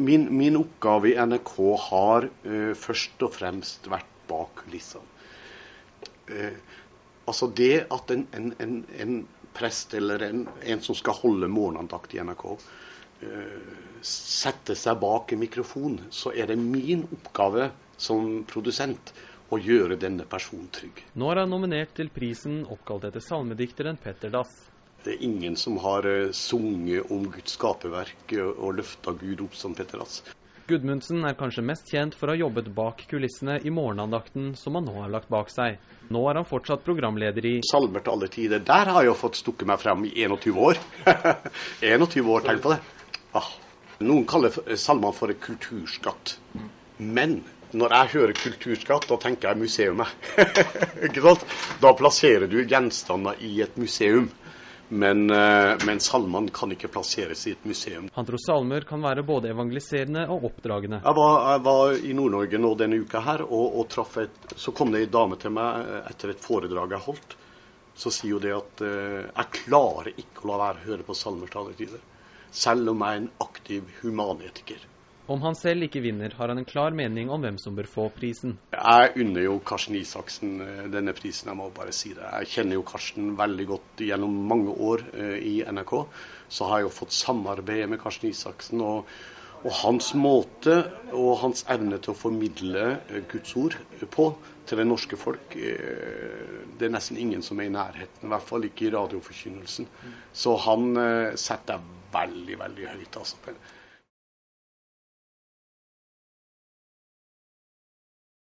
Min, min oppgave i NRK har uh, først og fremst vært bak kulissene. Uh, altså det at en, en, en, en prest eller en, som skal holde morgenandakt i NRK, uh, setter seg bak en mikrofon, så er det min oppgave som produsent å gjøre denne personen trygg. Nå er han nominert til prisen oppkalt etter salmedikteren Petter Dass. Det er ingen som har uh, sunget om Guds skaperverk uh, og løfta Gud opp som Petter Dass. Gudmundsen er kanskje mest kjent for å ha jobbet bak kulissene i morgenandakten som han nå har lagt bak seg. Nå er han fortsatt programleder i Salmer til alle tider. Der har jeg fått stukket meg frem i 21 år. 21 år, tenk på det. Ah. Noen kaller salmene for kulturskatt. Men når jeg hører kulturskatt, da tenker jeg museum. Ikke sant? Da plasserer du gjenstander i et museum. Men, uh, men salmene kan ikke plasseres i et museum. Han tror salmer kan være både evangeliserende og oppdragende. Jeg var, jeg var i Nord-Norge nå denne uka her, og, og traff et Så kom det ei dame til meg eh, etter et foredrag jeg holdt. Så sier hun det at uh, jeg klarer ikke å la være å høre på salmer til alle tider. Selv om jeg er en aktiv humanetiker. Om han selv ikke vinner, har han en klar mening om hvem som bør få prisen. Jeg unner jo Karsten Isaksen denne prisen, jeg må bare si det. Jeg kjenner jo Karsten veldig godt gjennom mange år i NRK. Så har jeg jo fått samarbeide med Karsten Isaksen. Og, og, hans måte og hans evne til å formidle Guds ord på til det norske folk, det er nesten ingen som er i nærheten. I hvert fall ikke i radioforkynnelsen. Så han setter jeg veldig, veldig høyt. altså.